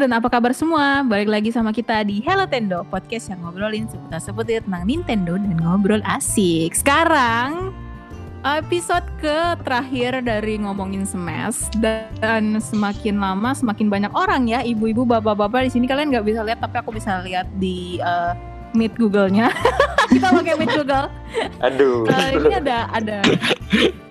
Dan apa kabar semua? Balik lagi sama kita di Hello Tendo, podcast yang ngobrolin seputar-seputar tentang Nintendo dan ngobrol asik. Sekarang episode ke terakhir dari ngomongin Smash dan semakin lama semakin banyak orang ya, ibu-ibu, bapak-bapak di sini kalian nggak bisa lihat tapi aku bisa lihat di uh, Meet Google-nya. kita pakai Meet Google. Aduh. Uh, ini ada ada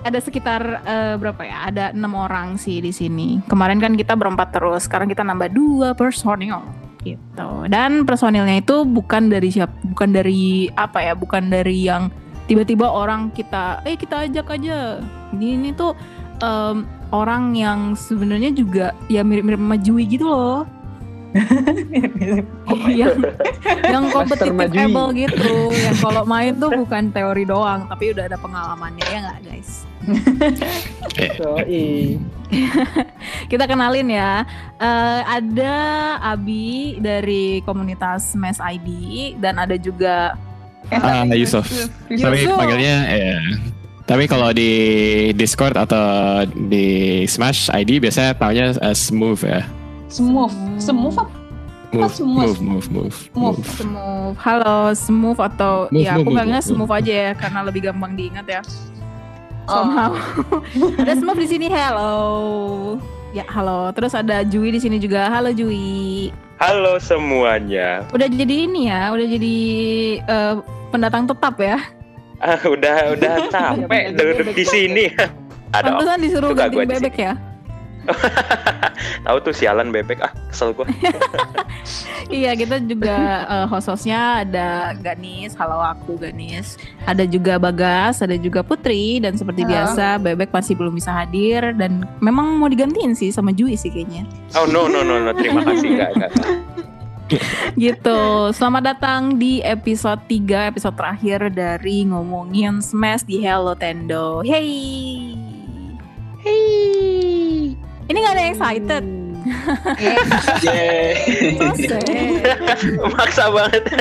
ada sekitar uh, berapa ya? Ada enam orang sih di sini. Kemarin kan kita berempat terus, sekarang kita nambah dua personil gitu. Dan personilnya itu bukan dari siapa, bukan dari apa ya? Bukan dari yang tiba-tiba orang kita, eh kita ajak aja. Ini, ini tuh um, orang yang sebenarnya juga ya mirip-mirip sama Jui gitu loh. yang yang kompetitif able gitu yang kalau main tuh bukan teori doang tapi udah ada pengalamannya ya nggak guys kita kenalin ya uh, ada Abi dari komunitas Smash ID dan ada juga ah uh, Yusuf tapi panggilnya ya tapi kalau di Discord atau di Smash ID biasanya tahunya uh, Smooth ya Smooth. Smooth apa? Move, smooth. move, move, move, move, smooth. Halo, smooth atau move, ya aku move, bilangnya move, smooth aja ya karena lebih gampang diingat ya. Somehow. Oh. ada smooth di sini. Hello. Ya, halo. Terus ada Jui di sini juga. Halo Jui. Halo semuanya. Udah jadi ini ya, udah jadi uh, pendatang tetap ya. Ah, udah udah capek duduk di sini. Ada Pantesan disuruh ganti bebek ya. Tahu tuh sialan bebek ah kesel gue. iya kita juga uh, host-hostnya ada Ganis, halo aku Ganis. Ada juga Bagas, ada juga Putri dan seperti halo. biasa bebek masih belum bisa hadir dan memang mau digantiin sih sama Jui sih kayaknya. Oh no no no no terima kasih enggak enggak. gitu. Selamat datang di episode 3, episode terakhir dari ngomongin Smash di Hello Tendo. Hey. Hey. Ini gak ada yang excited. Maksa banget.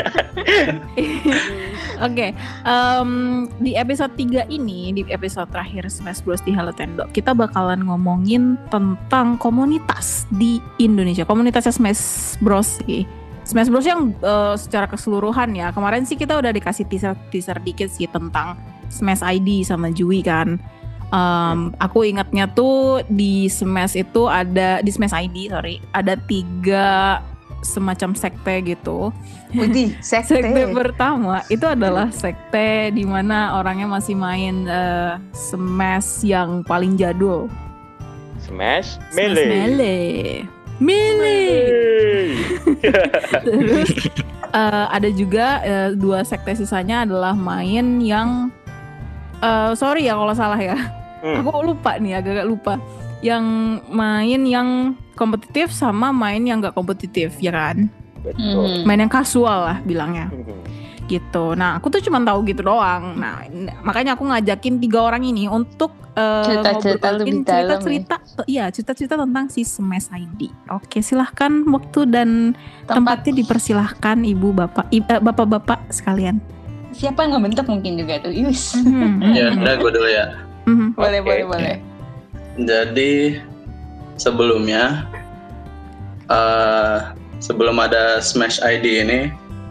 Oke, okay, um, di episode 3 ini, di episode terakhir Smash Bros di Hello Tendo, kita bakalan ngomongin tentang komunitas di Indonesia. Komunitasnya Smash Bros sih. Smash Bros yang uh, secara keseluruhan ya. Kemarin sih kita udah dikasih teaser-teaser dikit sih tentang Smash ID sama Jui kan. Um, aku ingatnya tuh di Smash itu ada di Smash ID sorry ada tiga semacam sekte gitu. Widih, sekte. sekte pertama itu adalah sekte di mana orangnya masih main uh, Smash yang paling jadul. Smash Melee. Smash Melee. Melee. Terus uh, ada juga uh, dua sekte sisanya adalah main yang uh, sorry ya kalau salah ya. Hmm. Aku lupa nih, agak-agak lupa. Yang main yang kompetitif sama main yang gak kompetitif, ya kan? Betul. Main yang kasual lah bilangnya. Hmm. Gitu. Nah, aku tuh cuma tahu gitu doang. Nah, makanya aku ngajakin tiga orang ini untuk uh, cerita-cerita lebih dalam. Cerita-cerita, iya, cerita-cerita tentang si Smash ID. Oke, silahkan waktu dan Tempat. tempatnya dipersilahkan ibu bapak, ibu, uh, bapak-bapak sekalian. Siapa yang ngebentuk mungkin juga tuh, Yus. Hmm. ya, udah gue dulu ya. Mm-hmm. Boleh, okay, boleh, boleh. Jadi sebelumnya, uh, sebelum ada Smash ID ini,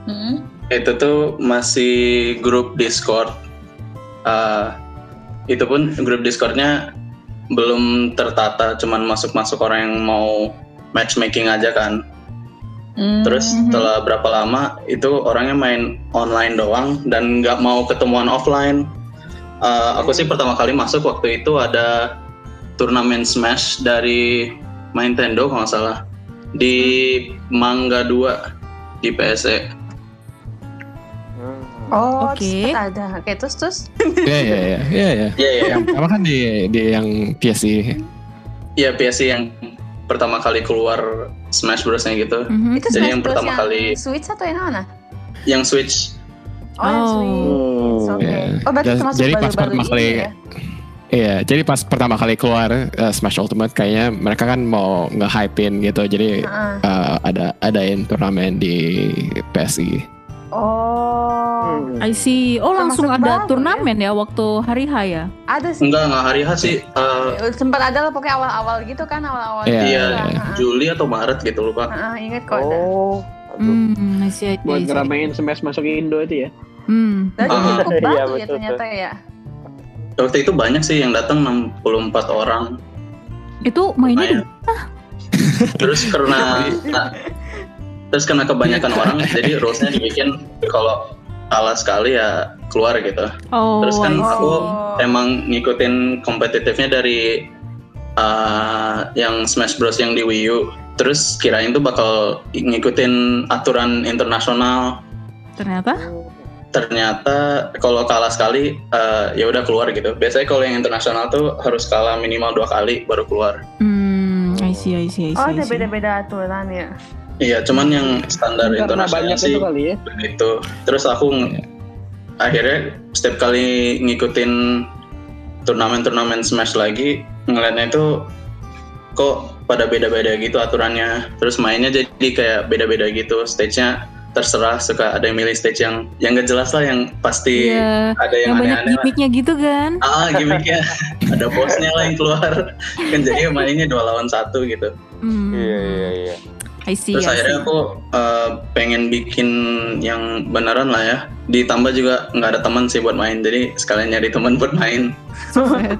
mm-hmm. itu tuh masih grup Discord. Uh, itu pun grup Discordnya belum tertata, cuman masuk-masuk orang yang mau matchmaking aja kan. Mm-hmm. Terus setelah berapa lama itu orangnya main online doang dan nggak mau ketemuan offline uh, aku sih pertama kali masuk waktu itu ada turnamen Smash dari Nintendo kalau nggak salah di Mangga 2 di PSE. Oh, okay. ada. Oke, terus terus. Iya, iya, iya, iya, iya. Iya, Yang pertama kan di di yang PSI. Iya, PSI yang pertama kali keluar Smash Bros nya gitu. Mm-hmm. Itu Jadi Smash yang Bros pertama yang kali Switch atau yang mana? Yang Switch. Oh, yang Switch. Oke. Okay. Yeah. Oh, berarti termasuk Jadi pas baru-baru pertama ini kali ya? Iya, jadi pas pertama kali keluar uh, Smash Ultimate kayaknya mereka kan mau nge-hypein gitu. Jadi Uh-uh. uh, ada adain turnamen di PSI. Oh. Hmm. I see. Oh langsung ada baru, turnamen ya? waktu hari H ya? Ada sih. Enggak, enggak hari H sih. Uh, Sempat ada lah pokoknya awal-awal gitu kan awal-awal. Iya, iya, iya. Juli atau Maret gitu lupa. Heeh, ingat kok ada. Oh. aduh. Hmm, I see, I see, Buat ngeramein smash masuk Indo itu ya. Hmm. Dan Ah. cukup Iya, baru ya betul, ternyata ya. Waktu itu banyak sih yang datang 64 orang. Itu mainnya di. Terus karena nah, terus karena kebanyakan orang jadi rulesnya dibikin kalau kalah sekali ya keluar gitu. Oh, Terus kan aku emang ngikutin kompetitifnya dari uh, yang Smash Bros yang di Wii U. Terus kirain tuh bakal ngikutin aturan internasional. Ternyata? Ternyata kalau kalah sekali uh, ya udah keluar gitu. Biasanya kalau yang internasional tuh harus kalah minimal dua kali baru keluar. Hmm, I see, I see, I see. Oh, I ada see. beda-beda aturan ya. Iya, cuman yang standar Karena internasional banyak sih itu kali ya. begitu. Terus aku ng- akhirnya setiap kali ngikutin turnamen-turnamen Smash lagi ngeliatnya itu kok pada beda-beda gitu aturannya. Terus mainnya jadi kayak beda-beda gitu. Stage-nya terserah suka ada yang milih stage yang yang gak jelas lah yang pasti Iya, ada yang, yang aneh-aneh lah. gimmicknya gitu kan? Ah, gimmicknya ada bosnya lah yang keluar. kan jadi mainnya dua lawan satu gitu. Hmm. Iya iya iya. I see, Terus I akhirnya see. aku uh, pengen bikin yang beneran lah ya. Ditambah juga nggak ada teman sih buat main, jadi sekalian nyari teman buat main.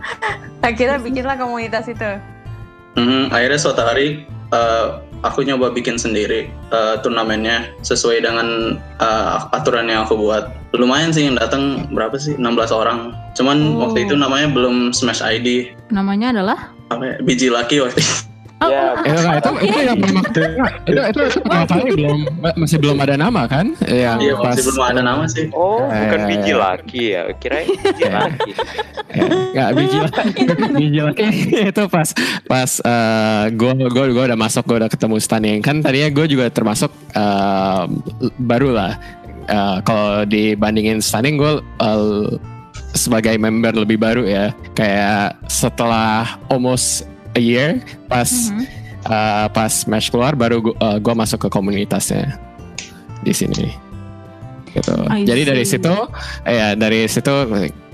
Akhirnya bikinlah komunitas itu. Mhm, akhirnya suatu hari uh, aku nyoba bikin sendiri uh, turnamennya sesuai dengan uh, aturan yang aku buat. Lumayan sih yang datang berapa sih? 16 orang. Cuman Oh. waktu itu namanya belum Smash ID. Namanya adalah? Apa ya? Biji laki waktu itu. Oh, Ya, oh, Itu, itu, itu yang pertama itu, itu, itu pertama kali belum masih belum ada nama kan? Yang Iya, masih belum ada nama sih. Oh, bukan Eh. biji laki ya. Kirain biji laki. Enggak biji laki. biji laki itu pas pas eh, gue gue gue udah masuk gue udah ketemu stunning kan tadinya gue juga termasuk eh, baru lah Eh, kalau dibandingin stunning gue eh, sebagai member lebih baru ya kayak setelah almost a year pas mhm. eh, pas match keluar baru gue gue masuk ke komunitasnya di sini. Gitu. I jadi dari situ ya dari situ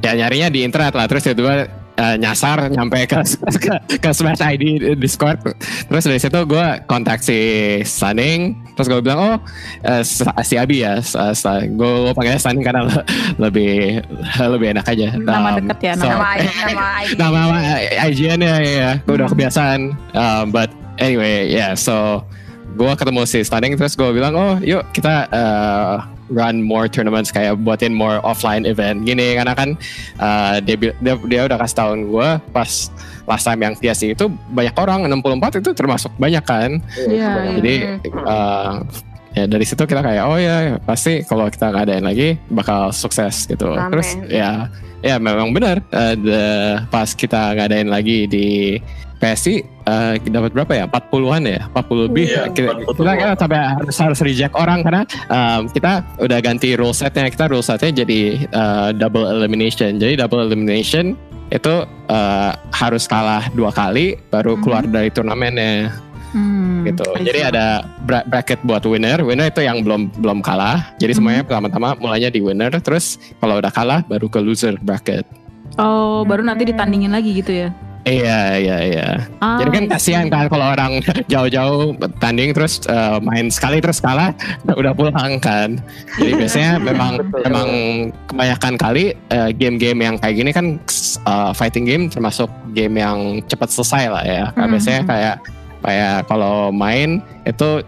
ya nyarinya di internet lah. Terus tiba-tiba eh, nyasar nyampe ke, ke ke Smash ID Discord. Terus dari situ gue kontak si Sunning terus gue bilang oh eh, si Abi ya gue panggilnya Sunning karena le- lebih lebih enak aja. Nama Um, deket ya, so- Nama ID, nama ID. nama IGN ya ya gue udah Hmm. kebiasaan. Um, but anyway ya so gue ketemu si Stunning terus gue bilang oh yuk kita uh, run more tournaments kayak buatin more offline event. Gini karena kan uh, dia, dia dia udah kasih tahun gue pas last time yang TSC itu banyak orang 64 itu termasuk banyak kan? Iya, jadi uh, ya dari situ kita kayak oh ya pasti kalau kita ngadain lagi bakal sukses gitu. Rame. terus ya ya memang benar uh, the- pas kita ngadain lagi di PSI uh, dapat berapa ya? 40-an ya? 40 lebih. Iya, kita, 40. kita, kita sampai harus harus reject orang karena um, kita udah ganti rule setnya. Kita rule setnya jadi uh, double elimination. Jadi double elimination itu uh, harus kalah dua kali baru keluar dari turnamennya Hmm, gitu. I Jadi see. ada bra- bracket buat winner. Winner itu yang belum belum kalah. Jadi Hmm. semuanya pertama-tama mulainya di winner. Terus kalau udah kalah baru ke loser bracket. Oh, baru nanti ditandingin lagi gitu ya? Iya iya iya. Ah, Jadi kan kasihan kan kalau orang jauh-jauh tanding terus eh, main sekali terus kalah udah pulang kan. Jadi biasanya memang Betul. memang kebanyakan kali eh, game-game yang kayak gini kan eh, fighting game termasuk game yang cepat selesai lah ya. Karena Mhm. biasanya kayak kayak kalau main itu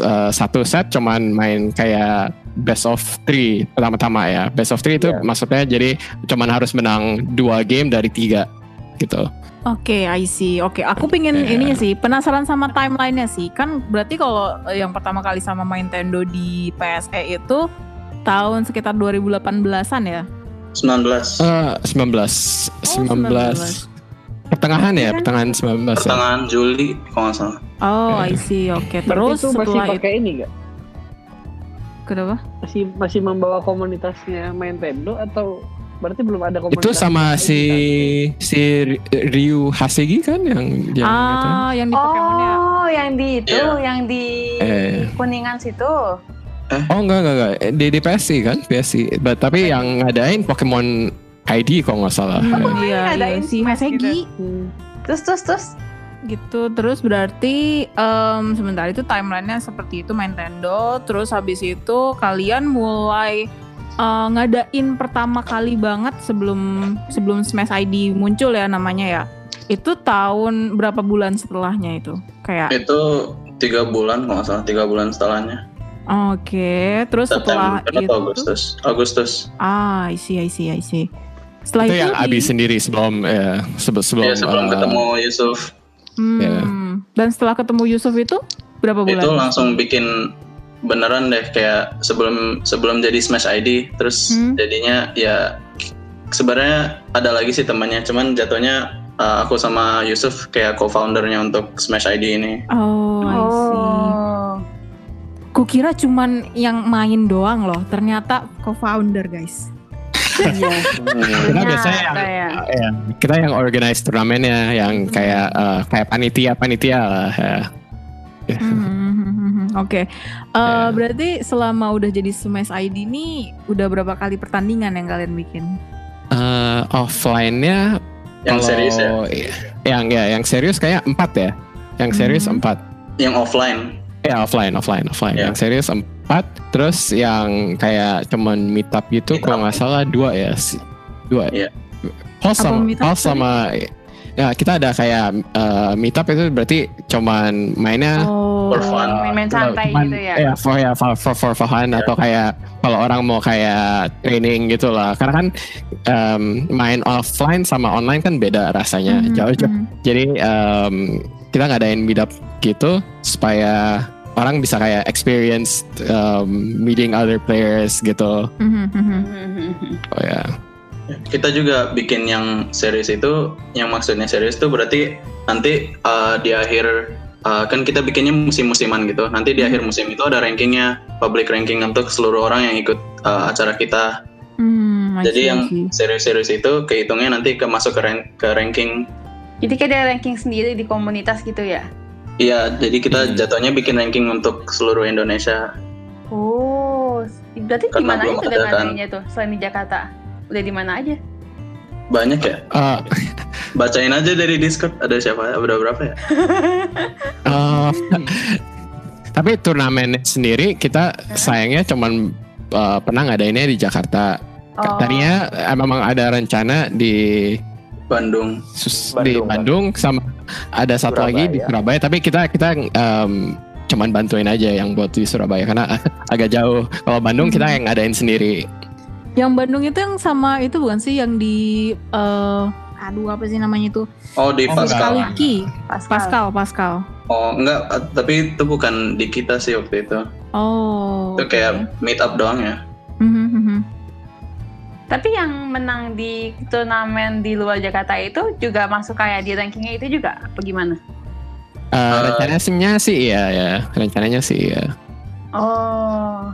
eh, satu set cuman main kayak best of three pertama-tama ya. Best of three itu Iya. maksudnya jadi cuman harus menang dua game dari tiga gitu. Oke, I see. Oke, aku pengen Iya. ininya sih, penasaran sama timelinenya sih. Kan berarti kalau yang pertama kali sama Nintendo di PSE itu tahun sekitar 2018-an ya? 19 Eh, 19 19 pertengahan ya, pertengahan 19 ya. pertengahan Juli kalau nggak salah. Oh, I see. Oke, Berarti terus itu masih setelah itu pakai ini gak? kenapa? Masih masih membawa komunitasnya Nintendo atau berarti belum ada komunitas? Itu sama lain si kan? si Ryu Hasegi kan yang yang itu. ah, yang di Pokemon ya? Oh, yang di itu, Iya. yang di Eh. Kuningan situ. Oh enggak enggak enggak di, di PSI kan PSI. But, tapi yang ngadain Pokemon ID kalau nggak salah. Oh, iya, ngadain iya, si Smash Hasegi Hmm. Terus terus terus. gitu terus berarti em, sementara itu timelinenya seperti itu Nintendo terus habis itu kalian mulai eh, ngadain pertama kali banget sebelum sebelum Smash ID muncul ya namanya ya itu tahun berapa bulan setelahnya itu kayak Itu tiga bulan kalau nggak salah tiga bulan setelahnya. oke terus setelah September itu atau Agustus. Agustus. ah I see I see I see setelah itu itu, yang di- Abi sendiri sebelum ya, sebe- sebelum ya sebelum eh, ketemu Yusuf Hmm, ya. dan setelah ketemu Yusuf itu berapa bulan itu langsung bikin beneran deh kayak sebelum sebelum jadi Smash ID terus Hmm. jadinya ya sebenarnya ada lagi sih temannya cuman jatuhnya uh, aku sama Yusuf kayak co-foundernya untuk Smash ID ini oh I see Oh. Kukira cuman yang main doang loh, ternyata co-founder guys. Iya. kita biasanya yang, ya. ya, kita yang organize turnamennya yang kayak eh, kayak panitia panitia lah ya. Hmm, Oke, Eh, Ya. berarti selama udah jadi Smash ID ini udah berapa kali pertandingan yang kalian bikin? Eh, offline-nya yang kalau serius ya yang ya yang serius kayak empat ya yang serius Hmm. empat yang offline ya offline offline offline Ya. yang serius empat terus yang kayak cuman meet up gitu Meet kalau nggak salah dua ya dua Iya. Pulse Apa sama meet up Pulse sama ya kita ada kayak eh, meet up itu berarti cuman mainnya Oh, For fun. Main-main santai cuman- gitu ya. ya for ya for for, for fun atau kayak kalau orang mau kayak training gitu lah karena kan em, main offline sama online kan beda rasanya Mhm, jauh jauh mhm. jadi em, kita ngadain meet up gitu supaya orang bisa kayak experience em, meeting other players gitu Mhm, mhm. oh ya kita juga bikin yang serius itu yang maksudnya serius itu berarti nanti uh, di akhir uh, kan kita bikinnya musim-musiman gitu nanti di Hmm. akhir musim itu ada rankingnya public ranking untuk seluruh orang yang ikut uh, acara kita Hmm, jadi yang see. serius-serius itu kehitungnya nanti ke masuk ke, rank- ke ranking Jadi kayak ada ranking sendiri di komunitas gitu ya. Iya jadi kita Hmm. jatuhnya bikin ranking untuk seluruh Indonesia Oh, berarti di mana aja tuh kan. tuh selain di Jakarta? Udah di mana aja? banyak ya Eh, bacain aja dari Discord ada siapa ada berapa ya eh, tapi turnamen sendiri kita sayangnya cuman eh, pernah ngadainnya di Jakarta Oh. tadinya memang ada rencana di Bandung sus- Bandung, di Bandung sama ada satu lagi di Surabaya tapi kita kita em, cuman bantuin aja yang buat di Surabaya karena agak jauh kalau Bandung kita yang ngadain sendiri Yang Bandung itu yang sama itu bukan sih yang di eh aduh apa sih namanya itu? oh di Pascal enggak. Kaliki. Pascal. Pascal, Pascal. oh enggak tapi itu bukan di kita sih waktu itu Oh. itu oke. kayak meet up doang ya Mhm, mhm. Tapi yang menang di turnamen di luar Jakarta itu juga masuk kayak di rankingnya itu juga apa gimana? Eh, Eh, rencananya sih iya ya rencananya sih ya Oh.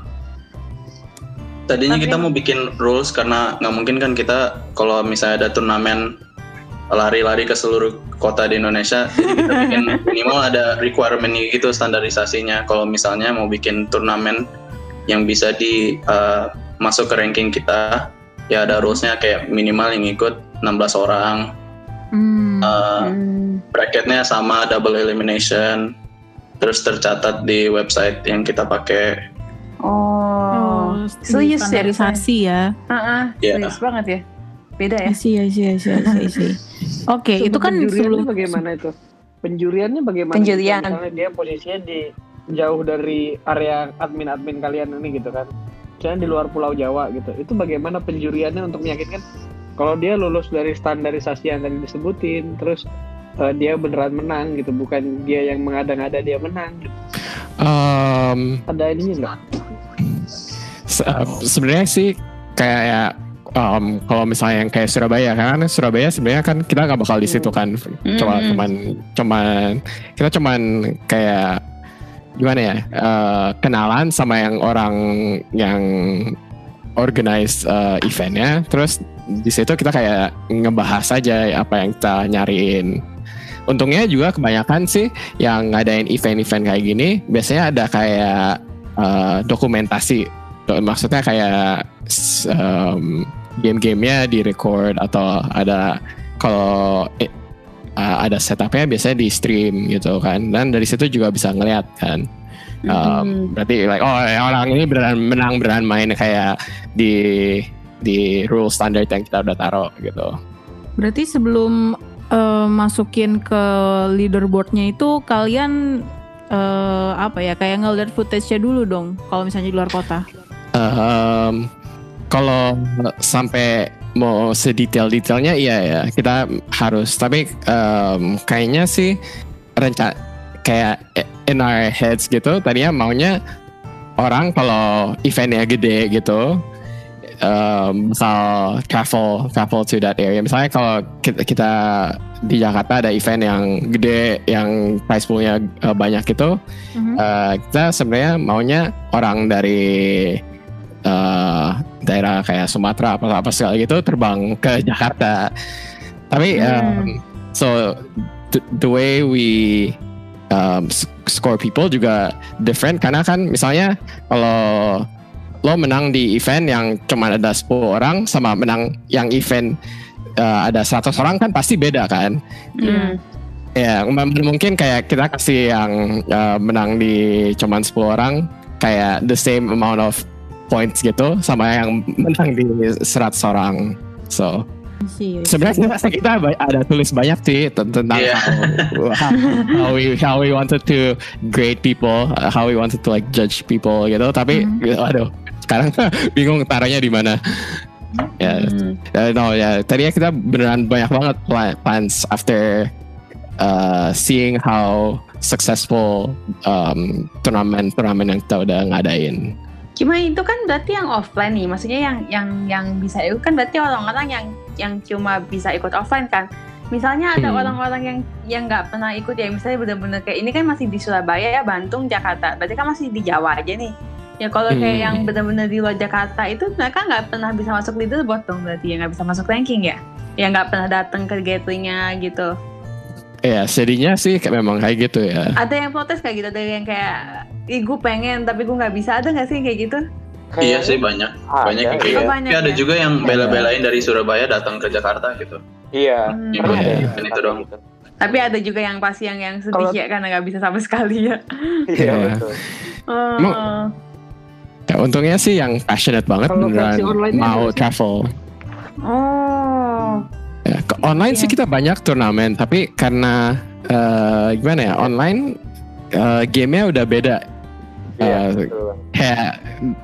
Tadinya Tapi- kita mau bikin rules karena nggak mungkin kan kita kalau misalnya ada turnamen lari-lari ke seluruh kota di Indonesia, jadi kita bikin minimal ada requirement gitu standarisasinya. Kalau misalnya mau bikin turnamen yang bisa di eh, masuk ke ranking kita, ya ada rulesnya kayak minimal yang ikut 16 orang, Hmm. Eh, Hmm. bracketnya sama double elimination, terus tercatat di website yang kita pakai. Oh. Oh, serius ya? standarisasi ya. Heeh, Iya. serius banget ya. Beda ya. I see, I see. Oke, itu kan sebelum bagaimana itu? Penjuriannya bagaimana? Penjurian. Misalnya dia posisinya di jauh dari area admin-admin kalian ini gitu kan. Misalnya di luar Pulau Jawa gitu. Itu bagaimana penjuriannya untuk meyakinkan kalau dia lulus dari standarisasi yang tadi disebutin, terus eh, dia beneran menang gitu, bukan dia yang mengada-ngada dia menang. Gitu. Em, Ada ininya nggak? se- eh, sebenarnya sih kayak em, kalau misalnya yang kayak Surabaya karena Surabaya sebenarnya kan kita nggak bakal di situ kan cuma Mm-mm. cuman cuman kita cuman kayak gimana ya? Eh, kenalan sama yang orang yang organize eh, eventnya. Terus di situ kita kayak ngebahas aja apa yang kita nyariin. Untungnya juga kebanyakan sih yang ngadain event-event kayak gini biasanya ada kayak uh, dokumentasi. Maksudnya kayak um, game-gamenya direcord atau ada kalau uh, ada setupnya biasanya di stream gitu kan. Dan dari situ juga bisa ngeliat kan. Um, hmm. berarti like oh ya orang ini beneran menang beneran main kayak di di rule standard yang kita udah taruh gitu. Berarti sebelum uh, masukin ke leaderboardnya itu kalian uh, apa ya kayak ngeliat footage-nya dulu dong kalau misalnya di luar kota? Um, kalau sampai mau sedetail-detailnya iya ya kita harus tapi um, kayaknya sih rencana kayak in our heads gitu tadinya maunya orang kalau eventnya gede gitu um, misal travel travel to that area misalnya kalau kita, kita di Jakarta ada event yang gede yang price poolnya uh, banyak gitu mm-hmm. uh, kita sebenarnya maunya orang dari uh, daerah kayak Sumatera apa apa segala gitu terbang ke Jakarta. Tapi hmm. um, so the, the way we um, score people juga different karena kan misalnya kalau lo menang di event yang cuma ada 10 orang sama menang yang event uh, ada 100 orang kan pasti beda kan. Hmm. Ya, mungkin kayak kita kasih yang uh, menang di cuma 10 orang kayak the same amount of points gitu sama yang menang di 100 orang. So sebenarnya kita ada tulis banyak sih tentang yeah. how, how, we how we wanted to grade people, how we wanted to like judge people gitu. Tapi mm. aduh sekarang bingung taruhnya di mana. Ya, yeah. mm. no ya. Yeah. Tadinya kita beneran banyak banget plans after uh, seeing how successful um, turnamen turnamen yang kita udah ngadain. Cuma itu kan berarti yang offline nih, maksudnya yang yang yang bisa ikut kan berarti orang-orang yang yang cuma bisa ikut offline kan. Misalnya ada hmm. orang-orang yang yang nggak pernah ikut ya, misalnya benar-benar kayak ini kan masih di Surabaya, Bandung, Jakarta, berarti kan masih di Jawa aja nih. Ya kalau kayak hmm. yang benar-benar di luar Jakarta itu mereka nggak pernah bisa masuk leaderboard dong berarti ya nggak bisa masuk ranking ya? Ya nggak pernah datang ke gateway-nya gitu. Ya sedihnya sih kayak memang kayak gitu ya. Ada yang protes kayak gitu, ada yang kayak, ih gue pengen tapi gue nggak bisa, ada nggak sih kayak gitu? Kayak iya sih banyak, ah, banyak yang kayak gitu. Banyak, tapi ada ya? juga yang bela-belain dari Surabaya datang ke Jakarta gitu. Iya. Hmm. Ya, ya, itu dong. Gitu. Tapi ada juga yang pasti yang yang sedih Kalo... ya karena nggak bisa sama sekali ya. Iya yeah. betul. Uh, ya, untungnya sih yang passionate banget beneran mau travel. Oh. Ya, ke online yeah. sih kita banyak turnamen, tapi karena uh, gimana ya online uh, gamenya udah beda. Yeah, iya, uh, kayak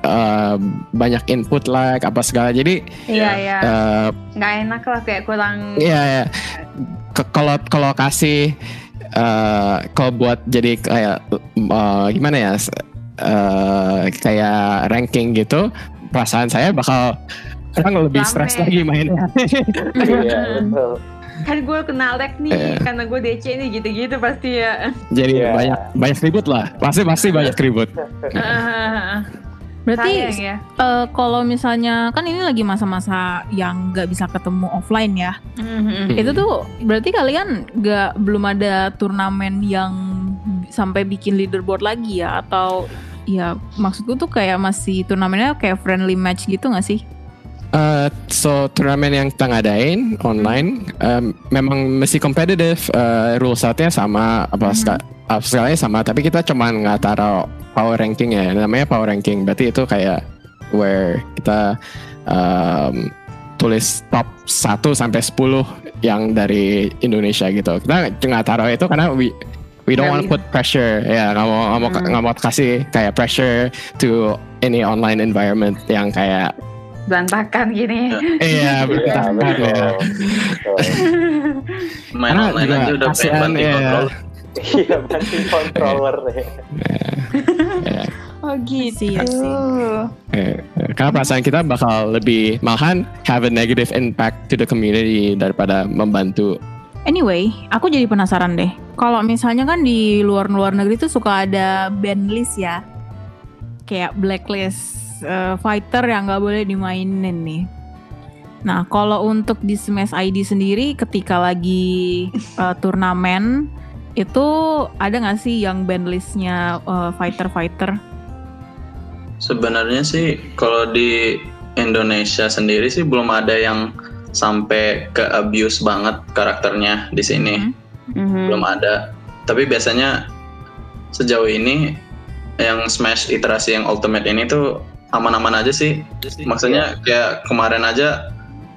uh, banyak input like apa segala. Jadi iya iya. uh, nggak enak lah kayak kurang iya iya. Kalau kalau kasih uh, kalau buat jadi kayak uh, gimana ya uh, kayak ranking gitu perasaan saya bakal orang lebih stres lagi mainnya. iya, Kan gue kenal lag nih yeah. karena gue DC nih gitu-gitu pasti ya. Jadi yeah. banyak banyak ribut lah. Pasti pasti banyak ribut. Berarti ya. uh, kalau misalnya kan ini lagi masa-masa yang nggak bisa ketemu offline ya. Mm-hmm. Itu tuh berarti kalian nggak belum ada turnamen yang sampai bikin leaderboard lagi ya atau ya maksudku tuh kayak masih turnamennya kayak friendly match gitu nggak sih? Uh, so turnamen yang kita ngadain online um, memang masih kompetitif, uh, rule setnya sama apa mm -hmm. sekali sama, tapi kita cuma nggak taruh power ranking ya, namanya power ranking. Berarti itu kayak where kita um, tulis top 1 sampai 10 yang dari Indonesia gitu. Kita nggak taruh itu karena we we don't want to put pressure ya nggak mau nggak mau nggak mau kasih kayak pressure to any online environment yang kayak berantakan gini. iya, berantakan ya. Main Karena online aja udah pengen banting ya. controller. Iya, banting controller ya. Oh gitu. Iya Karena perasaan kita bakal lebih malahan have a negative impact to the community daripada membantu. Anyway, aku jadi penasaran deh. Kalau misalnya kan di luar-luar negeri tuh suka ada band list ya. Kayak blacklist uh, fighter yang nggak boleh dimainin nih. Nah, kalau untuk di Smash ID sendiri ketika lagi uh, turnamen itu ada nggak sih yang band listnya uh, fighter-fighter? Sebenarnya sih kalau di Indonesia sendiri sih belum ada yang sampai ke abuse banget karakternya di sini. Mhm. Belum ada. Tapi biasanya sejauh ini yang Smash iterasi yang Ultimate ini tuh aman-aman aja sih. Maksudnya kayak kemarin aja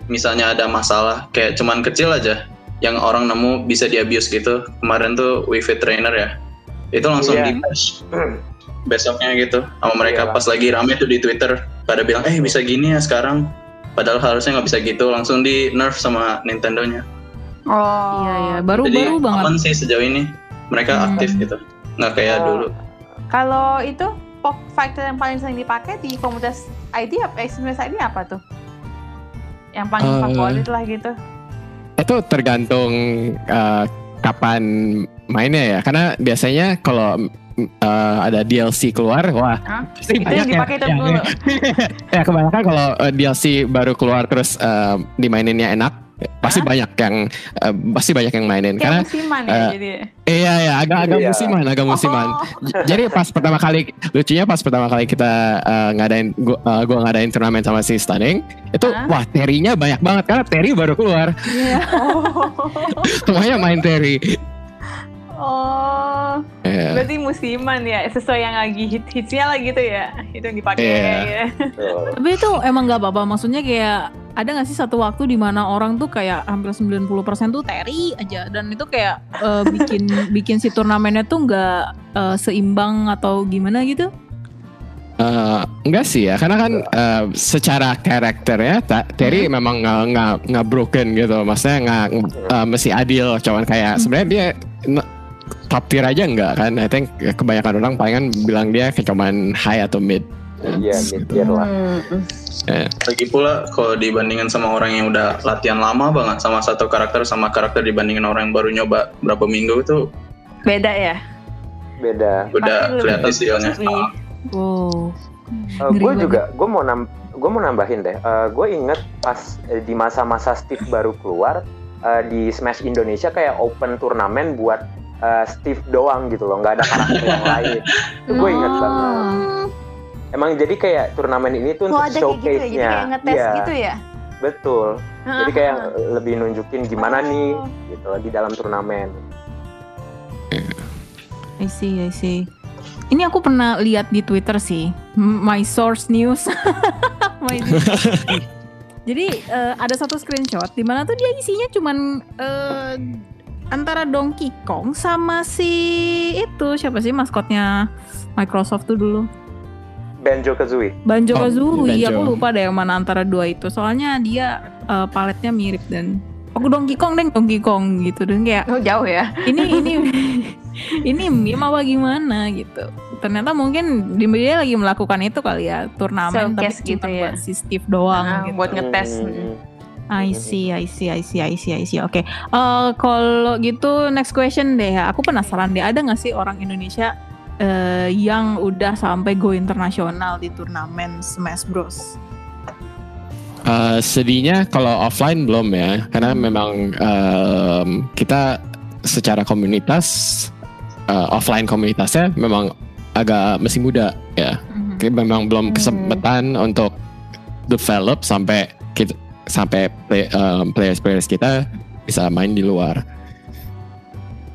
misalnya ada masalah kayak cuman kecil aja yang orang nemu bisa di abuse gitu. Kemarin tuh Wii Fit Trainer ya. Itu langsung Iya. di patch besoknya gitu sama mereka Iyalah. pas lagi rame tuh di Twitter pada bilang eh bisa gini ya sekarang padahal harusnya nggak bisa gitu langsung di nerf sama Nintendo-nya Oh. Iya ya, baru jadi baru banget. aman sih sejauh ini mereka Hmm. aktif gitu nggak kayak Oh. dulu Kalau itu pop factor yang paling sering dipakai di komunitas ID apa? SMS ID apa tuh? Yang paling Eh, favorit lah gitu. Itu tergantung uh, kapan mainnya ya. Karena biasanya kalau uh, ada DLC keluar, wah Hah? pasti Itu banyak yang dipakai itu ya. dulu. ya kebanyakan kalau uh, DLC baru keluar terus uh, dimaininnya enak, pasti Hah? banyak yang uh, pasti banyak yang mainin. Karena Kayak musiman ya eh, jadi. iya ya agak-agak Iya. musiman, agak musiman. Oh. Jadi pas pertama kali lucunya pas pertama kali kita uh, ngadain gua, uh, gua ngadain turnamen sama si Stunning itu Hah? wah Terry-nya banyak banget karena Terry baru keluar Iya. semuanya main Terry. Oh, Iya. berarti musiman ya, sesuai yang lagi hit hitsnya lah gitu ya, itu yang dipakai. Iya. ya. Betul. Tapi itu emang nggak apa-apa. Maksudnya kayak ada nggak sih satu waktu di mana orang tuh kayak hampir 90% tuh Terry aja dan itu kayak eh, bikin bikin si turnamennya tuh nggak eh, seimbang atau gimana gitu? Eh, enggak sih ya, karena kan eh, secara karakternya Ta- Terry memang nggak nggak broken gitu, maksudnya nggak eh, mesti adil, cuman kayak sebenarnya dia top tier aja enggak kan? I think kebanyakan orang palingan bilang dia kayak cuman high atau mid. Iya, mid tier lah. Hmm. lagi pula kalau dibandingkan sama orang yang udah latihan lama banget sama satu karakter sama karakter dibandingin orang yang baru nyoba berapa minggu itu Beda ya. Beda. udah kelihatan lebih- Wow. gue Ngeri banget. juga, gue mau nam, gue mau nambahin deh. gue inget pas eh, di masa-masa Steve baru keluar eh, di Smash Indonesia kayak open turnamen buat eh, Steve doang gitu loh, nggak ada karakter yang lain. Itu gue inget banget. Hmm. Emang jadi kayak turnamen ini tuh Oh, untuk ada kayak gitu ya, jadi showcase-nya. kayak ngetes Iya, gitu ya. betul. Jadi kayak lebih nunjukin gimana Oh. nih gitu loh di dalam turnamen. I see, I see. Ini aku pernah lihat di Twitter sih, my source news. My news. Jadi eh, ada satu screenshot di mana tuh dia isinya cuman eh, antara Donkey Kong sama si itu siapa sih maskotnya Microsoft tuh dulu Banjo Kazooie. Banjo Oh, Kazooie. Banjo. Aku lupa deh yang mana antara dua itu. Soalnya dia eh, paletnya mirip dan aku Donkey Kong deh Donkey Kong gitu dan kayak Oh jauh ya. ini ini ini meme apa gimana gitu ternyata mungkin di- dia lagi melakukan itu kali ya turnamen tapi Showcase gitu ya. buat si Steve doang Ah, gitu. buat ngetes. Hmm. I see, I see, I see, I see, I see. Oke, Eh, kalau gitu next question deh. Aku penasaran deh, ada nggak sih orang Indonesia eh, yang udah sampai go internasional di turnamen Smash Bros? Eh, sedihnya kalau offline belum ya, karena memang em, kita secara komunitas eh, offline komunitasnya memang agak masih muda ya. Mhm. Kayak memang belum Hmm. kesempatan untuk develop sampai kita sampai play, em, players-players kita bisa main di luar.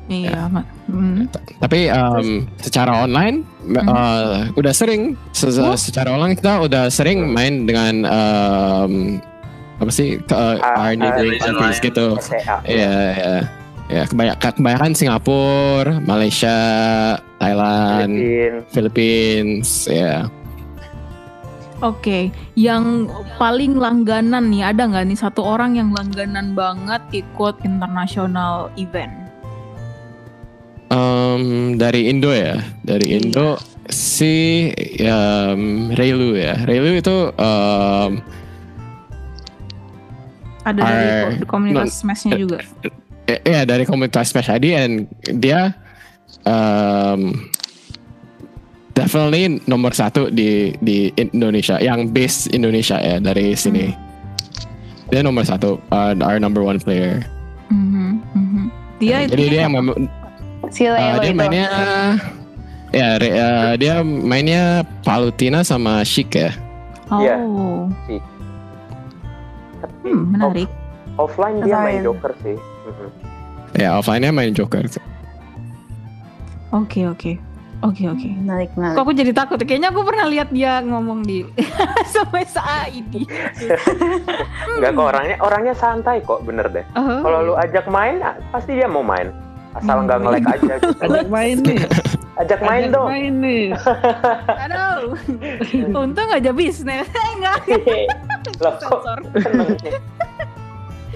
Iya, Mak. Hmm. Tapi em, secara online Mhm. eh, udah sering Se- se- Oh. secara online kita udah sering main dengan em, apa sih ke, uh, Ah, ah, countries lain. gitu. SEA. Iya, iya. Ya, kebanyakan, kebanyakan Singapura, Malaysia, Thailand, Filipin. Philippines, ya. Oke, yang paling langganan nih ada nggak nih satu orang yang langganan banget ikut international event? Em, dari Indo ya, dari Iya. Indo si em, Reilu ya. Reilu itu em, Ada dari Are- ko- komunitas Smash-nya juga. ya dari komunitas Smash ID and dia em, definitely nomor satu di di Indonesia, yang base Indonesia ya dari sini. Dia nomor satu, uh, our number one player. Mhm, mhm. Dia itu Jadi dia yang mem- Si Uh, dia itu. mainnya Ya, re- eh, dia mainnya Palutina sama Chic ya. Oh. Iya. Sih. Tapi Hmm, menarik. off- offline dia main Offline. Joker sih. Mhm. Ya, offline-nya main Joker. Oke, oke. Oke, oke. Menarik, Kok menarik. aku jadi takut? Kayaknya aku pernah lihat dia ngomong di sama ini. Enggak kok orangnya orangnya santai kok bener deh. Oh. Kalau lu ajak main ah, pasti dia mau main. Asal nggak Hmm. nge-lag aja gitu. Ajak main nih. Ajak main Ajak dong. main nih. Aduh. Untung aja bisnis. Enggak. Loh kok?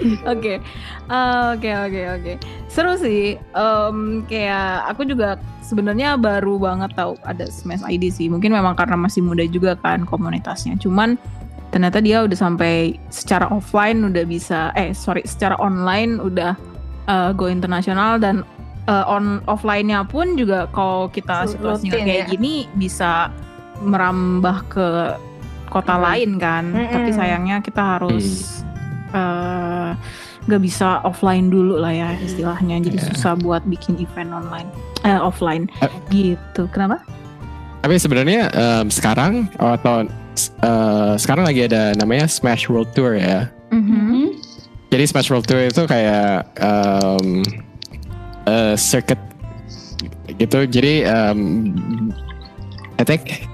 Oke, Eh, oke, oke, oke. Seru sih. Em, kayak aku juga sebenarnya baru banget tahu ada Smash ID sih. Mungkin memang karena masih muda juga kan komunitasnya. Cuman ternyata dia udah sampai secara offline udah bisa, eh sorry, secara online udah eh, go internasional dan eh, on offline-nya pun juga kalau kita situasinya kayak ya. gini bisa merambah ke kota Mhm. lain kan. Mm-mm. Tapi sayangnya kita harus eh nggak bisa offline dulu lah ya istilahnya jadi Iya. susah buat bikin event online eh offline Eh. gitu kenapa Tapi sebenarnya em, sekarang atau eh, sekarang lagi ada namanya Smash World Tour ya. Mhm. Jadi Smash World Tour itu kayak em, eh, circuit gitu. Jadi em, I think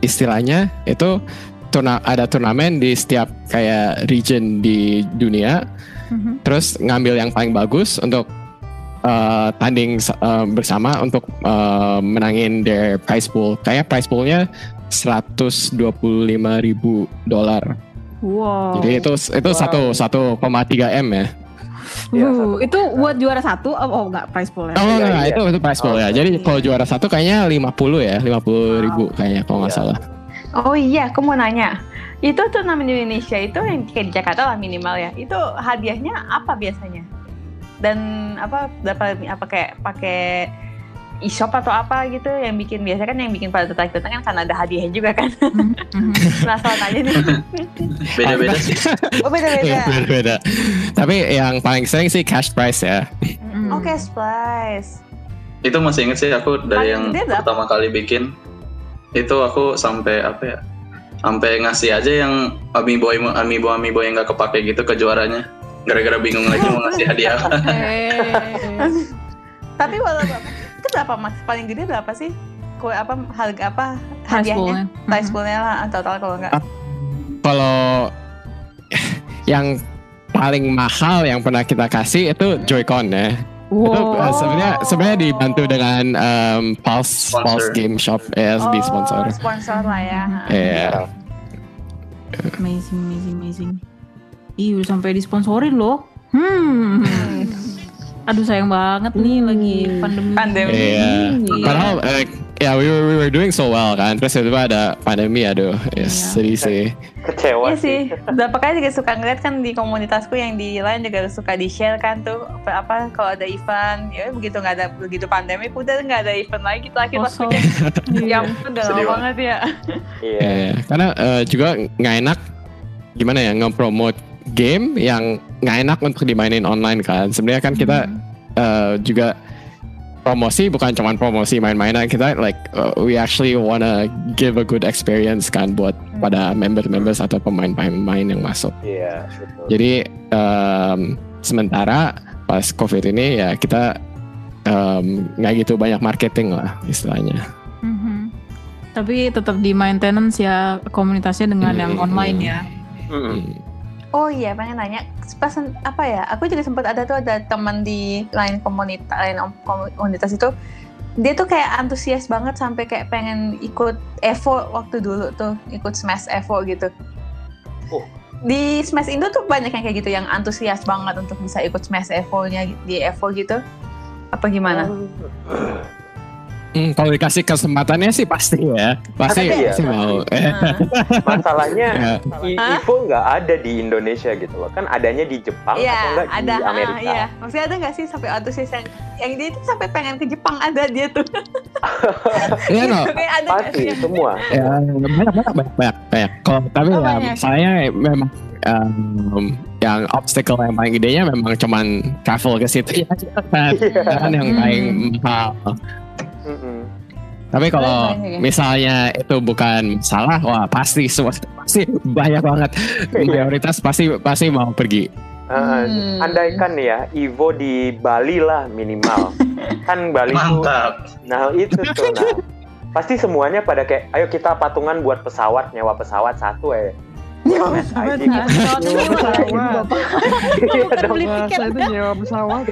istilahnya itu turna ada turnamen di setiap kayak region di dunia. Mhm. Terus ngambil yang paling bagus untuk eh, tanding eh, bersama untuk eh, menangin their prize pool. Kayak prize poolnya 125 ribu dolar. wow Jadi itu itu satu satu koma tiga m ya. Iya, Uh, satu itu buat juara satu oh, oh enggak prize pool ya Oh Iya, enggak, iya. itu itu prize pool Oh, ya. Jadi kalau juara satu kayaknya 50 ya, 50 ribu kayaknya kalau nggak Iya. salah. Oh iya, aku mau nanya. Itu turnamen di Indonesia itu yang kayak di Jakarta lah minimal ya. Itu hadiahnya apa biasanya? Dan apa dapat apa kayak pakai e-shop atau apa gitu yang bikin biasa kan yang bikin pada tertarik datang kan karena ada hadiahnya juga kan. Mhm. Penasaran aja nih. Beda-beda sih. Oh beda-beda. Beda-beda. Tapi yang paling sering sih cash prize ya. Mhm. Oke, splice. Itu masih inget sih aku dari Paling yang pertama kali bikin. Itu aku sampai apa ya? Sampai ngasih aja yang amiibo amiibo amiibo yang nggak kepake gitu ke juaranya. Gara-gara bingung lagi mau ngasih hadiah. Eh. Tapi walau berapa? Itu berapa max paling gede berapa sih? Kue apa harga apa hadiahnya? Price Mhm. poolnya lah total kalau enggak. Kalau yang paling mahal yang pernah kita kasih itu Joy-Con ya. Wow uh, sebenarnya sebenarnya dibantu dengan um, Pulse Sponsor. Pulse Game Shop ya di sponsor. Oh, sponsor lah ya. Iya. amazing amazing amazing Ih udah sampai disponsorin loh hmm aduh sayang banget nih lagi pandemi Pandemi. Iya. Iya. Padahal eh, ya we were, we were doing so well kan. Terus tiba-tiba ada pandemi aduh. Ya, Iya. sedih sih. Kecewa Iya sih, kali juga suka ngeliat kan di komunitasku yang di lain juga suka di share kan tuh apa, apa kalau ada event ya begitu nggak ada begitu pandemi udah nggak ada event lagi Kosong. lakunya Iya. ya ampun udah Sedih lama banget ya Iya. Ya, ya. Karena eh, juga nggak enak gimana ya nge-promote game yang nggak enak untuk dimainin online kan. Sebenarnya kan kita Hmm. eh, juga promosi bukan cuma promosi main-mainan kita like uh, we actually wanna give a good experience kan buat pada member-members atau pemain-pemain yang masuk. Iya, betul. Jadi em, sementara pas covid ini ya kita em, nggak gitu banyak marketing lah istilahnya. Mhm. Tapi tetap di maintenance ya komunitasnya dengan yang Hmm. online ya. Mm-mm. Oh iya pengen nanya. Pas apa ya aku juga sempat ada tuh ada teman di lain komunitas lain om- komunitas itu. Dia tuh kayak antusias banget sampai kayak pengen ikut Evo waktu dulu tuh ikut Smash Evo gitu. Oh. di Smash Indo tuh banyak yang kayak gitu yang antusias banget untuk bisa ikut Smash Evo-nya di Evo gitu. Apa gimana? Hmm, kalau dikasih kesempatannya sih pasti ya, pasti Pasti ya, pasti mau. Eh, Nah, Masalahnya ya. Hah? Ivo nggak ada di Indonesia gitu loh. Kan adanya di Jepang atau Iya, enggak di ada. ah, Amerika. iya. Maksudnya ada nggak sih sampai antusias yang yang dia itu sampai pengen ke Jepang ada dia tuh. Iya no, ada nggak Pasti sih? semua. ya, banyak banyak banyak banyak. banyak. Kalau tapi Oh, ya banyak. misalnya memang em, yang obstacle yang paling gedenya memang cuman travel ke situ ya kan, Iya. kan yang Hmm. paling mahal. Tapi kalau ya? misalnya itu bukan salah, wah pasti semua pasti banyak banget. Mayoritas pasti pasti mau pergi. Uh, Hmm. Andaikan ya, Ivo di Bali lah minimal. kan Bali tuh, Mantap. nah itu tuh, nah. Pasti semuanya pada kayak, ayo kita patungan buat pesawat, nyewa pesawat satu eh. Nyewa Smash pesawat. Bukan Bukan beli Masa tiket itu nyewa pesawat.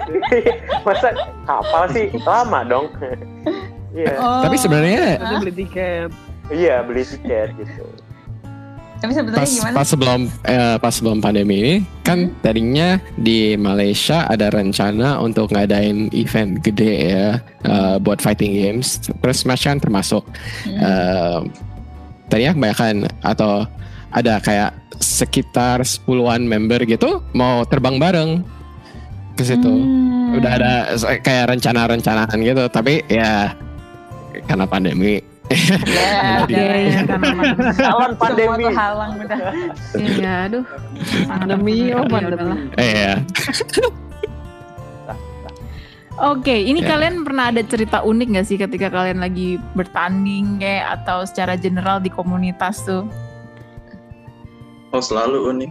Masa kapal sih lama dong. Iya, Oh. Tapi sebenarnya beli tiket. iya beli tiket gitu. Tapi sebenarnya pas gimana? pas sebelum eh, pas sebelum pandemi ini kan tadinya di Malaysia ada rencana untuk ngadain event gede ya eh, buat fighting games terus Smash kan termasuk Hmm. Eh, tadinya kebanyakan atau ada kayak sekitar 10-an member gitu mau terbang bareng ke situ Hmm. udah ada kayak rencana-rencanaan gitu tapi ya karena pandemi Ya, Oke, ya kan aman. Calon pandemi. Semua kehalang udah. Iya, aduh. Pandemi, oh Ya pandemi. udahlah. eh ya Oke, ini Ya. kalian pernah ada cerita unik gak sih ketika kalian lagi bertanding kayak atau secara general di komunitas tuh? Oh selalu unik.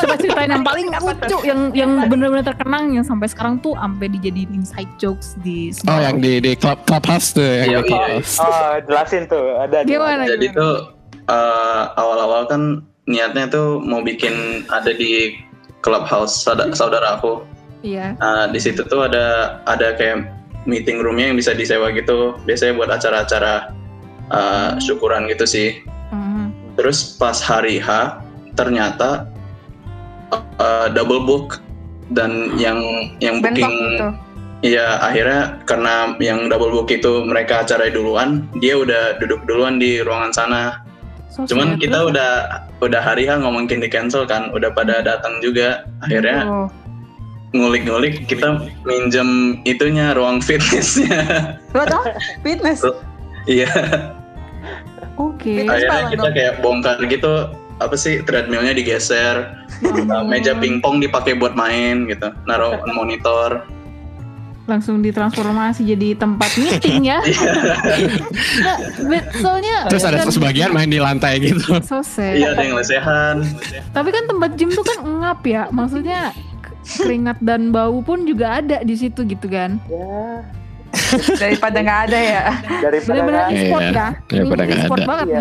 Coba ceritain yang paling lucu, yang yang benar-benar terkenang yang sampai sekarang tuh sampai dijadiin inside jokes di oh yang di di club clubhouse tuh yang Iya, di iya. Oh, jelasin tuh, ada di Gimana? Jadi tuh eh, awal-awal kan niatnya tuh mau bikin ada di clubhouse saudara, saudara aku. Iya. Nah, di situ tuh ada ada kayak meeting roomnya yang bisa disewa gitu. Biasanya buat acara-acara eh, syukuran gitu sih. Terus pas hari H ternyata eh, double book dan yang yang Bentok booking gitu. Iya akhirnya karena yang double book itu mereka acara duluan, dia udah duduk duluan di ruangan sana. So Cuman kita udah udah hari H ngomong di cancel kan, udah pada datang juga. Akhirnya Oh. ngulik-ngulik kita minjem itunya ruang fitnessnya. Apa? Fitness. Iya, Oke. Fitness akhirnya kita dong? kayak bongkar gitu apa sih treadmillnya digeser, uh, meja pingpong dipakai buat main gitu, naruh monitor. Langsung ditransformasi jadi tempat meeting ya. Nggak, bet- soalnya Terus ada kan- sebagian main di lantai gitu. So sad. Iya ada yang lesehan. Tapi kan tempat gym tuh kan ngap ya. Maksudnya keringat dan bau pun juga ada di situ gitu kan. Ya, Daripada nggak ada ya. daripada Bener-bener nggak- e-sport Iya, ya. daripada Ini nggak e-sport ada. banget Iya,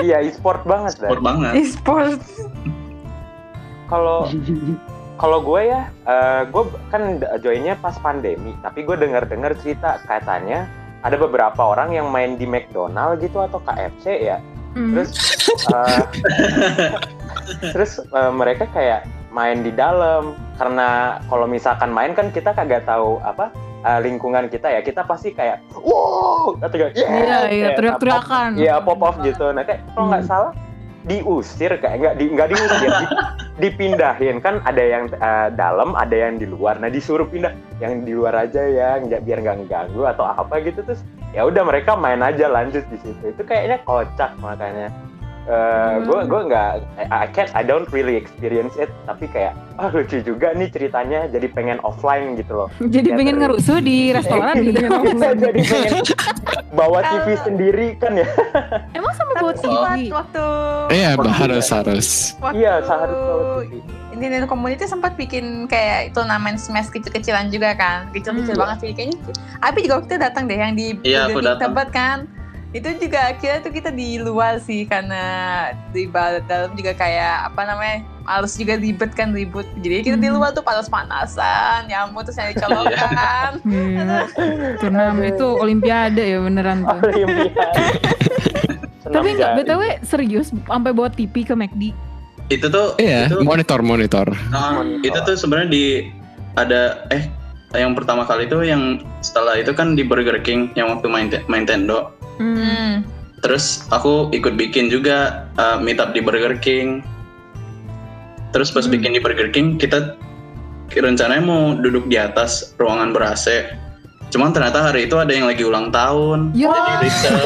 iya e-sport banget dah. Sport banget. E-sport. Kalau kalau gue ya, eh, gue kan joinnya pas pandemi, tapi gue dengar-dengar cerita katanya ada beberapa orang yang main di McDonald gitu atau KFC ya. Hmm. Terus eh, terus eh, mereka kayak main di dalam karena kalau misalkan main kan kita kagak tahu apa eh, lingkungan kita ya kita pasti kayak wow! Atau kayak yeah, Iya, iya, teriak-teriakan. Iya pop off gitu. Nah kayak kalau nggak Hmm. salah diusir kayak nggak di nggak diusir di- dipindahin. Kan ada yang eh, dalam ada yang di luar. Nah disuruh pindah. Yang di luar aja ya nggak biar nggak ganggu atau apa gitu. Terus ya udah mereka main aja lanjut di situ. Itu kayaknya kocak makanya gue Hmm. gue nggak I, I can't I don't really experience it tapi kayak ah lucu juga nih ceritanya jadi pengen offline gitu loh Jadi Ya, pengen ngerusuh di restoran gitu. jadi pengen bawa TV sendiri kan ya Emang sampai buat Tapi buat TV. waktu Iya, harus harus. waktu iya seharusnya bawa TV ini Nintendo Community sempat bikin kayak turnamen smash kecil-kecilan juga kan kecil-kecil Hmm. banget sih kayaknya Abi juga waktu itu datang deh yang di Iya, datang. Tebet kan itu juga akhirnya tuh kita di luar sih karena di dalam juga kayak apa namanya males juga ribet kan ribut jadi kita di Hmm. luar tuh panas-panasan nyamuk terus yang dicolokkan Iya. Turnamen itu olimpiade ya beneran tuh. Olimpiade. Senam Tapi enggak, jari. BTW serius sampai bawa TV ke McD. Itu tuh Iya, itu monitor monitor. Nah, Monitor. itu tuh sebenarnya di ada eh yang pertama kali itu yang setelah itu kan di Burger King yang waktu main main Nintendo. Hmm. Terus aku ikut bikin juga uh, meet up di Burger King. Terus pas Hmm. bikin di Burger King kita rencananya mau duduk di atas ruangan ber AC. Cuman ternyata hari itu ada yang lagi ulang tahun. Ya. Jadi Rachel,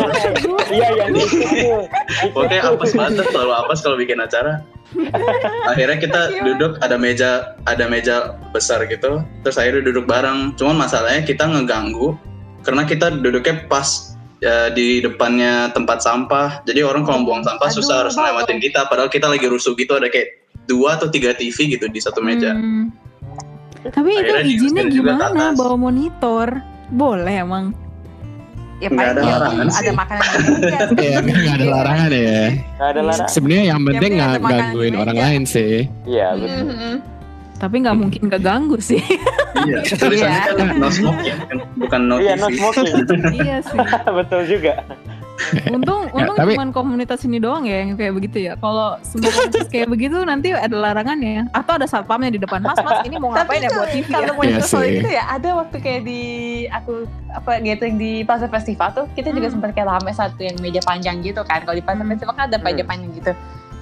Iya yang di situ. Pokoknya apes banget selalu apes kalau bikin acara. Akhirnya kita duduk ada meja ada meja besar gitu. Terus akhirnya duduk bareng. Cuman masalahnya kita ngeganggu karena kita duduknya pas ya, di depannya tempat sampah. Jadi orang kalau buang sampah Aduh, susah harus lewatin kita. Padahal kita lagi rusuh gitu ada kayak dua atau tiga TV gitu di satu meja. Hmm. Tapi itu Akhirnya izinnya juga ke gimana bawa monitor? Boleh emang. Ya Nggak ada larangan ada sih. makanan. Iya, nggak ada larangan ya. Nggak ada larangan. Sebenarnya yang penting nggak ada gangguin orang lain sih. Iya betul. Mhm. Tapi nggak mungkin keganggu sih. Iya. Tulisannya kan no smoking kan, bukan no Iya, no smoking. iya sih. betul juga. Untung, Ya, untung tapi- cuman komunitas ini doang ya yang kayak begitu ya. Kalau semua komunitas kayak begitu nanti ada larangannya. Atau ada satpamnya di depan. Mas, mas ini mau ngapain ya buat TV ya? kalau mau Iya soal itu ya ada waktu kayak di aku apa gathering di Plaza Festival tuh kita juga Hmm. sempat kayak rame satu yang meja panjang gitu kan kalau di Plaza Hmm. Festival kan ada meja Hmm. panjang gitu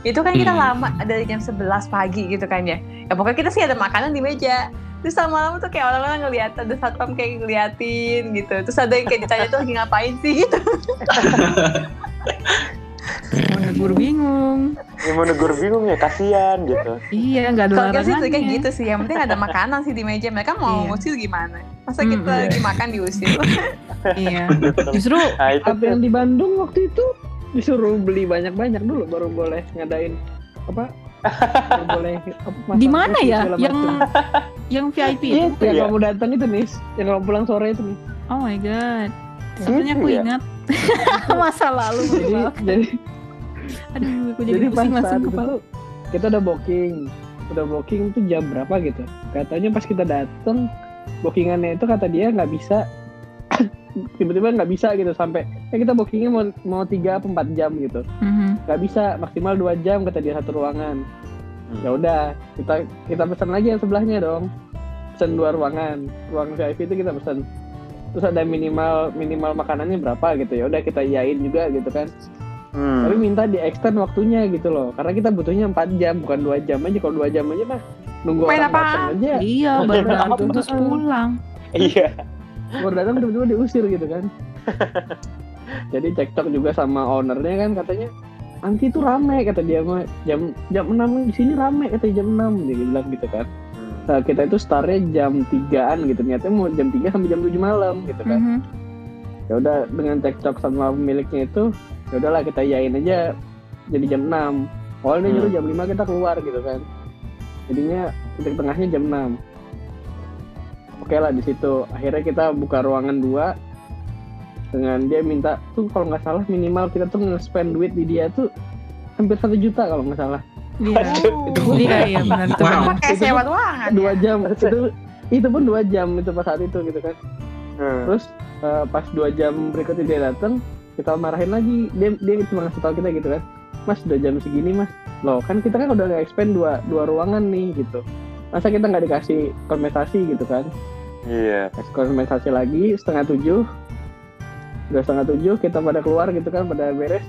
itu kan kita Hmm. lama dari jam 11 pagi gitu kan ya ya pokoknya kita sih ada makanan di meja terus lama-lama tuh kayak orang-orang ngeliat ada satpam kayak ngeliatin gitu terus ada yang kayak ditanya tuh lagi ngapain sih gitu Mau negur bingung. Ya, mau negur bingung ya kasihan gitu. Iya, nggak ada kalau kita sih larangannya. kayak gitu sih yang penting ada makanan sih di meja mereka mau Iya. ngusir gimana masa Hmm, kita iya. lagi makan diusir Iya. Justru Nah itu Apa yang di Bandung waktu itu disuruh beli banyak-banyak dulu baru boleh ngadain apa? baru boleh di mana ya yang yang VIP Iya, itu? yang Iya. kamu datang itu nih, yang kamu pulang sore itu nih. Oh my god. Sebenarnya aku Gitu ya? ingat masa lalu. Jadi jadi Aduh, aku jadi, jadi pas pusing langsung kepala. tuh kita udah booking, udah booking itu jam berapa gitu. Katanya pas kita datang bookingannya itu kata dia nggak bisa tiba-tiba nggak bisa gitu sampai ya kita bookingnya mau mau tiga apa empat jam gitu. Mhm. nggak bisa maksimal dua jam kata dia satu ruangan. Hmm. ya udah kita kita pesan lagi yang sebelahnya dong. Pesan dua ruangan. Ruang VIP itu kita pesan. Terus ada minimal minimal makanannya berapa gitu. Ya udah kita iyain juga gitu kan. Hmm. tapi minta di extend waktunya gitu loh. Karena kita butuhnya 4 jam bukan dua jam aja. Kalau dua jam aja mah nunggu Main orang datang aja. Iya, baru datang terus pulang. Iya. Baru datang tiba-tiba diusir gitu kan jadi cekcok juga sama ownernya kan katanya nanti itu rame kata dia mah jam jam 6 di sini rame kata jam 6 dia bilang gitu kan Hmm. nah, kita itu startnya jam 3an gitu ternyata mau jam 3 sampai jam 7 malam gitu kan Mhm. ya udah dengan cekcok sama pemiliknya itu ya udahlah kita yain aja jadi jam 6 awalnya Hmm. nyuruh jam 5 kita keluar gitu kan jadinya titik tengahnya jam 6 oke lah di situ akhirnya kita buka ruangan dua dengan dia minta tuh kalau nggak salah minimal kita tuh nge-spend duit di dia tuh hampir satu juta kalau nggak salah Iya. Iya, iya benar itu. Wow. kayak Itu sewa ruangan dua ya? jam itu itu pun dua jam itu pas saat itu gitu kan Hmm. terus eh, pas dua jam berikutnya dia datang kita marahin lagi dia dia cuma ngasih tahu kita gitu kan mas udah jam segini mas loh kan kita kan udah nge-expand dua dua ruangan nih gitu masa kita nggak dikasih kompensasi gitu kan? Iya. Kasih kompensasi lagi setengah tujuh. Udah setengah tujuh kita pada keluar gitu kan pada beres.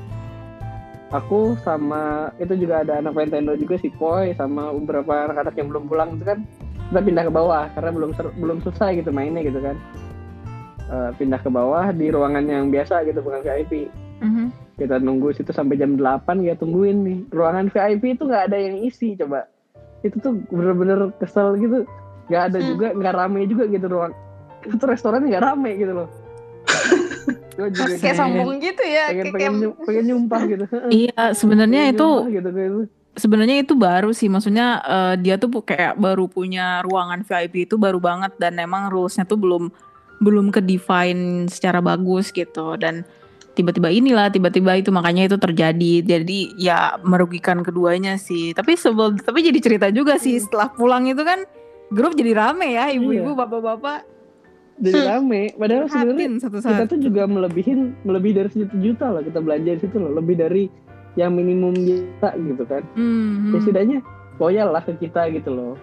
Aku sama itu juga ada anak Nintendo juga si Poi sama beberapa anak-anak yang belum pulang itu kan. Kita pindah ke bawah karena belum ser- belum selesai gitu mainnya gitu kan. Eh, pindah ke bawah di ruangan yang biasa gitu bukan VIP Mhm. kita nunggu situ sampai jam 8 ya tungguin nih. Ruangan VIP itu nggak ada yang isi coba itu tuh bener-bener kesel gitu. Nggak ada Hmm. juga nggak rame juga gitu ruang itu restoran nggak rame gitu loh. Kayak sombong gitu ya pengen kayak, pengen, nyu- pengen nyumpah gitu. Iya, sebenarnya itu gitu kayak itu. sebenarnya itu baru sih. Maksudnya eh, dia tuh kayak baru punya ruangan VIP itu baru banget dan emang rulesnya tuh belum belum ke define secara bagus gitu. Dan tiba-tiba inilah tiba-tiba itu makanya itu terjadi. Jadi ya merugikan keduanya sih. Tapi sebel tapi jadi cerita juga sih setelah pulang itu kan grup jadi rame ya ibu-ibu Iya. bapak-bapak. Jadi rame. Padahal sebenarnya kita tuh juga melebihin melebihi dari sejuta juta loh kita belanja di situ loh. Lebih dari yang minimum juta gitu kan. Hmm, ya hmm. setidaknya loyal lah ke kita gitu loh.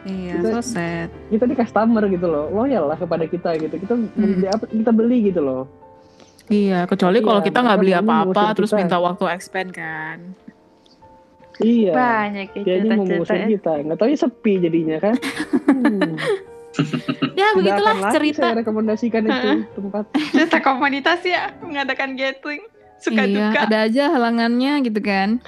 Iya Kita- so sad. kita di customer gitu loh. Loyal lah kepada kita gitu. Kita beli apa kita beli gitu loh Iya, kecuali Iya, kalau kita nggak beli apa-apa terus kita. minta waktu expand kan. iya banyak ya dia mau cerita-cerita mengusir ya kita nggak tahu ya sepi jadinya kan hmm. Ya begitulah cerita. saya rekomendasikan itu tempat cerita komunitas ya mengadakan gathering suka iya, duka ada aja halangannya gitu kan.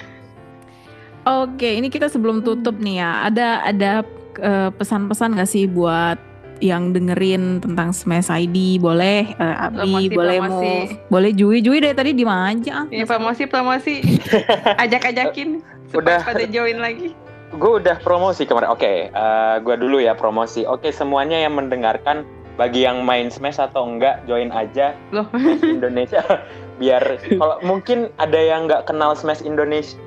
Oke, ini kita sebelum tutup nih ya, ada ada eh, pesan-pesan nggak sih buat yang dengerin tentang Smash ID boleh uh, Abi Promosi, boleh promosi. mau boleh Jui Jui dari tadi di mana aja Ini promosi promosi. Ajak-ajakin. Udah. Supaya pada join lagi. gue udah promosi kemarin. Oke, eh, gue dulu ya promosi. Oke, semuanya yang mendengarkan bagi yang main Smash atau enggak join aja Loh. Smash Indonesia biar kalau mungkin ada yang nggak kenal Smash Indonesia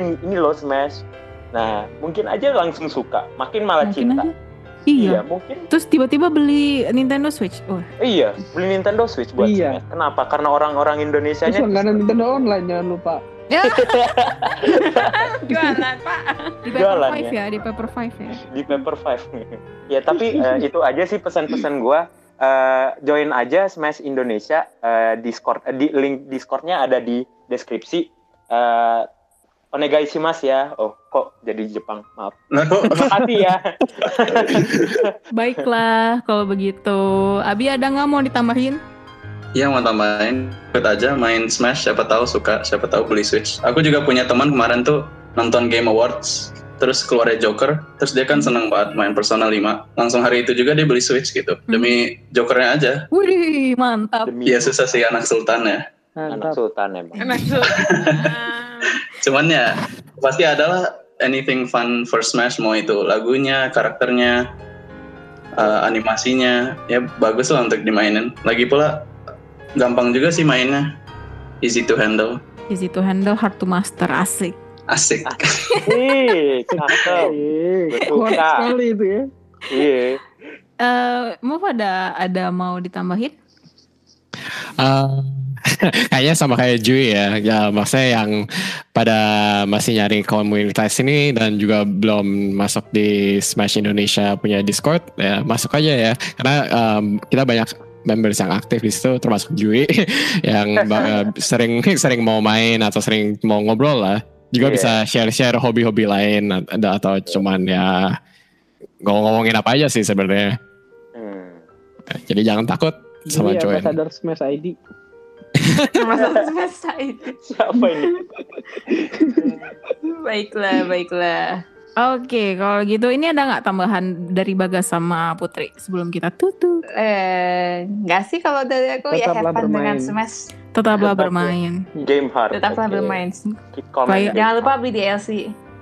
ini, ini loh Smash. Nah, mungkin aja langsung suka, makin malah mungkin cinta. aja iya mungkin. terus tiba-tiba beli Nintendo Switch oh Iya, beli Nintendo Switch buat Iya. Smash. Kenapa? Karena orang-orang Indonesia Terus langganan Nintendo Online jangan lupa. Jualan, Pak. di Paper Jualan, Five ya. ya di Paper Five ya di Paper Five. ya tapi eh, itu aja sih pesan-pesan gua. Eh, join aja Smash Indonesia eh, Discord eh, di link Discordnya ada di deskripsi. Eh onegaishimasu ya. Oh, kok jadi Jepang? Maaf. Nah kok Terima kasih ya. baiklah kalau begitu Abi ada nggak mau ditambahin Iya mau tambahin, ikut aja main Smash. Siapa tahu suka, siapa tahu beli Switch. Aku juga punya teman kemarin tuh nonton Game Awards, terus keluarnya Joker, terus dia kan seneng banget main Persona 5. Langsung hari itu juga dia beli Switch gitu, demi Jokernya aja. Wih mantap Iya susah sih anak sultan ya. anak sultan emang. Enak tuh. Cuman ya pasti adalah anything fun for Smash mau itu lagunya, karakternya, uh, animasinya, ya bagus lah untuk dimainin. Lagi pula gampang juga sih mainnya, easy to handle, easy to handle hard to master asik asik. Ih, cakep. Eh, Betul, Kak. sekali itu ya. Iya. Eh, mau ada ada mau ditambahin Eh, kayaknya sama kayak Jui ya. Ya maksudnya yang pada masih nyari komunitas ini dan juga belum masuk di Smash Indonesia punya Discord ya masuk aja ya. Karena em, kita banyak members yang aktif di situ termasuk Jui yang sering sering mau main atau sering mau ngobrol lah. Juga Iya. bisa share-share hobi-hobi lain atau, atau cuman ya ngomong-ngomongin apa aja sih sebenarnya. Hmm. Jadi jangan takut sama Jadi join. ambassador Smash ID. Masa selesai itu. Siapa ini? Baiklah, baiklah. Oke, kalau gitu ini ada nggak tambahan dari Bagas sama Putri sebelum kita tutup? Eh, nggak sih kalau dari aku ya Tetaplah have fun dengan. Smash. Tetaplah Tetap ya. bermain. Game hard. Tetaplah Oke. bermain. Keep. Player- Jangan lupa beli DLC.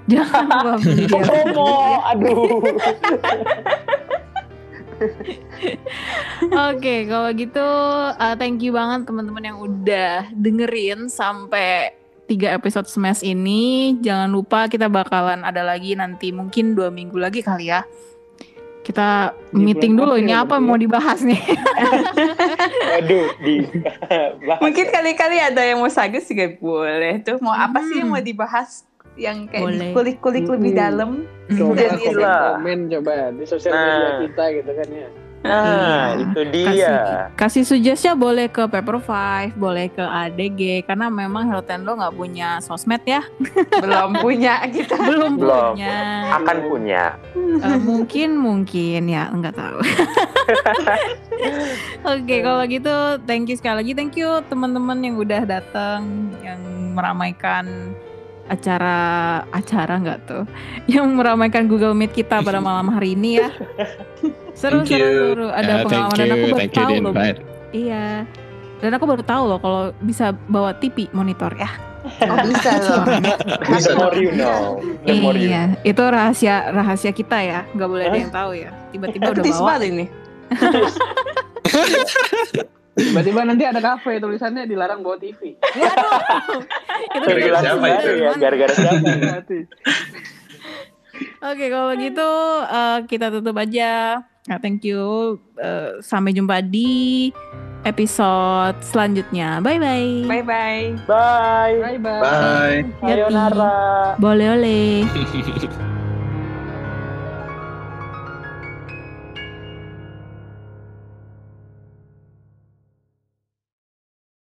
Jangan lupa beli. Promo, aduh. Oke, kalau gitu uh, thank you banget teman-teman yang udah dengerin sampai tiga episode Smash ini. Jangan lupa kita bakalan ada lagi nanti mungkin dua minggu lagi kali ya. Kita Di meeting dulu ini April apa berarti mau ya. dibahas nih. Aduh, di bahas. Mungkin kali-kali ada yang mau sagus juga boleh tuh. Mau apa sih yang mau dibahas? Yang kayak kulik-kulik lebih Hmm. dalam. Coba Dari komen, coba di sosial Nah. media kita gitu kan ya. Nah, Iya. itu dia. Kasih suggestnya boleh ke Paper Five, boleh ke ADG karena memang Helotendo nggak punya sosmed ya, Belum punya kita. belum, Belum. punya. Akan punya. Eh, mungkin mungkin ya nggak tahu. Oke kalau gitu thank you sekali lagi thank you teman-teman yang udah datang yang meramaikan acara acara nggak tuh? Yang meramaikan Google Meet kita pada malam hari ini ya. Seru Thank seru you. seru. Ada Ya, pengalaman thank dan aku baru thank tahu loh. iya. Dan aku baru tahu loh kalau bisa bawa TV monitor ya. Oh bisa loh. Bisa. The more you know. The more you iya itu rahasia rahasia kita ya. Nggak boleh ada yang tahu ya. Tiba-tiba udah Artis bawa. banget ini. Tiba-tiba nanti ada kafe tulisannya dilarang bawa TV. itu Gara-gara siapa itu? Ya, gara-gara siapa? Oke, kalau gitu eh, kita tutup aja. Nah, thank you. Eh, sampai jumpa di episode selanjutnya. Bye bye. Bye bye. Bye. Bye bye. Bye. Sayonara. Boleh oleh.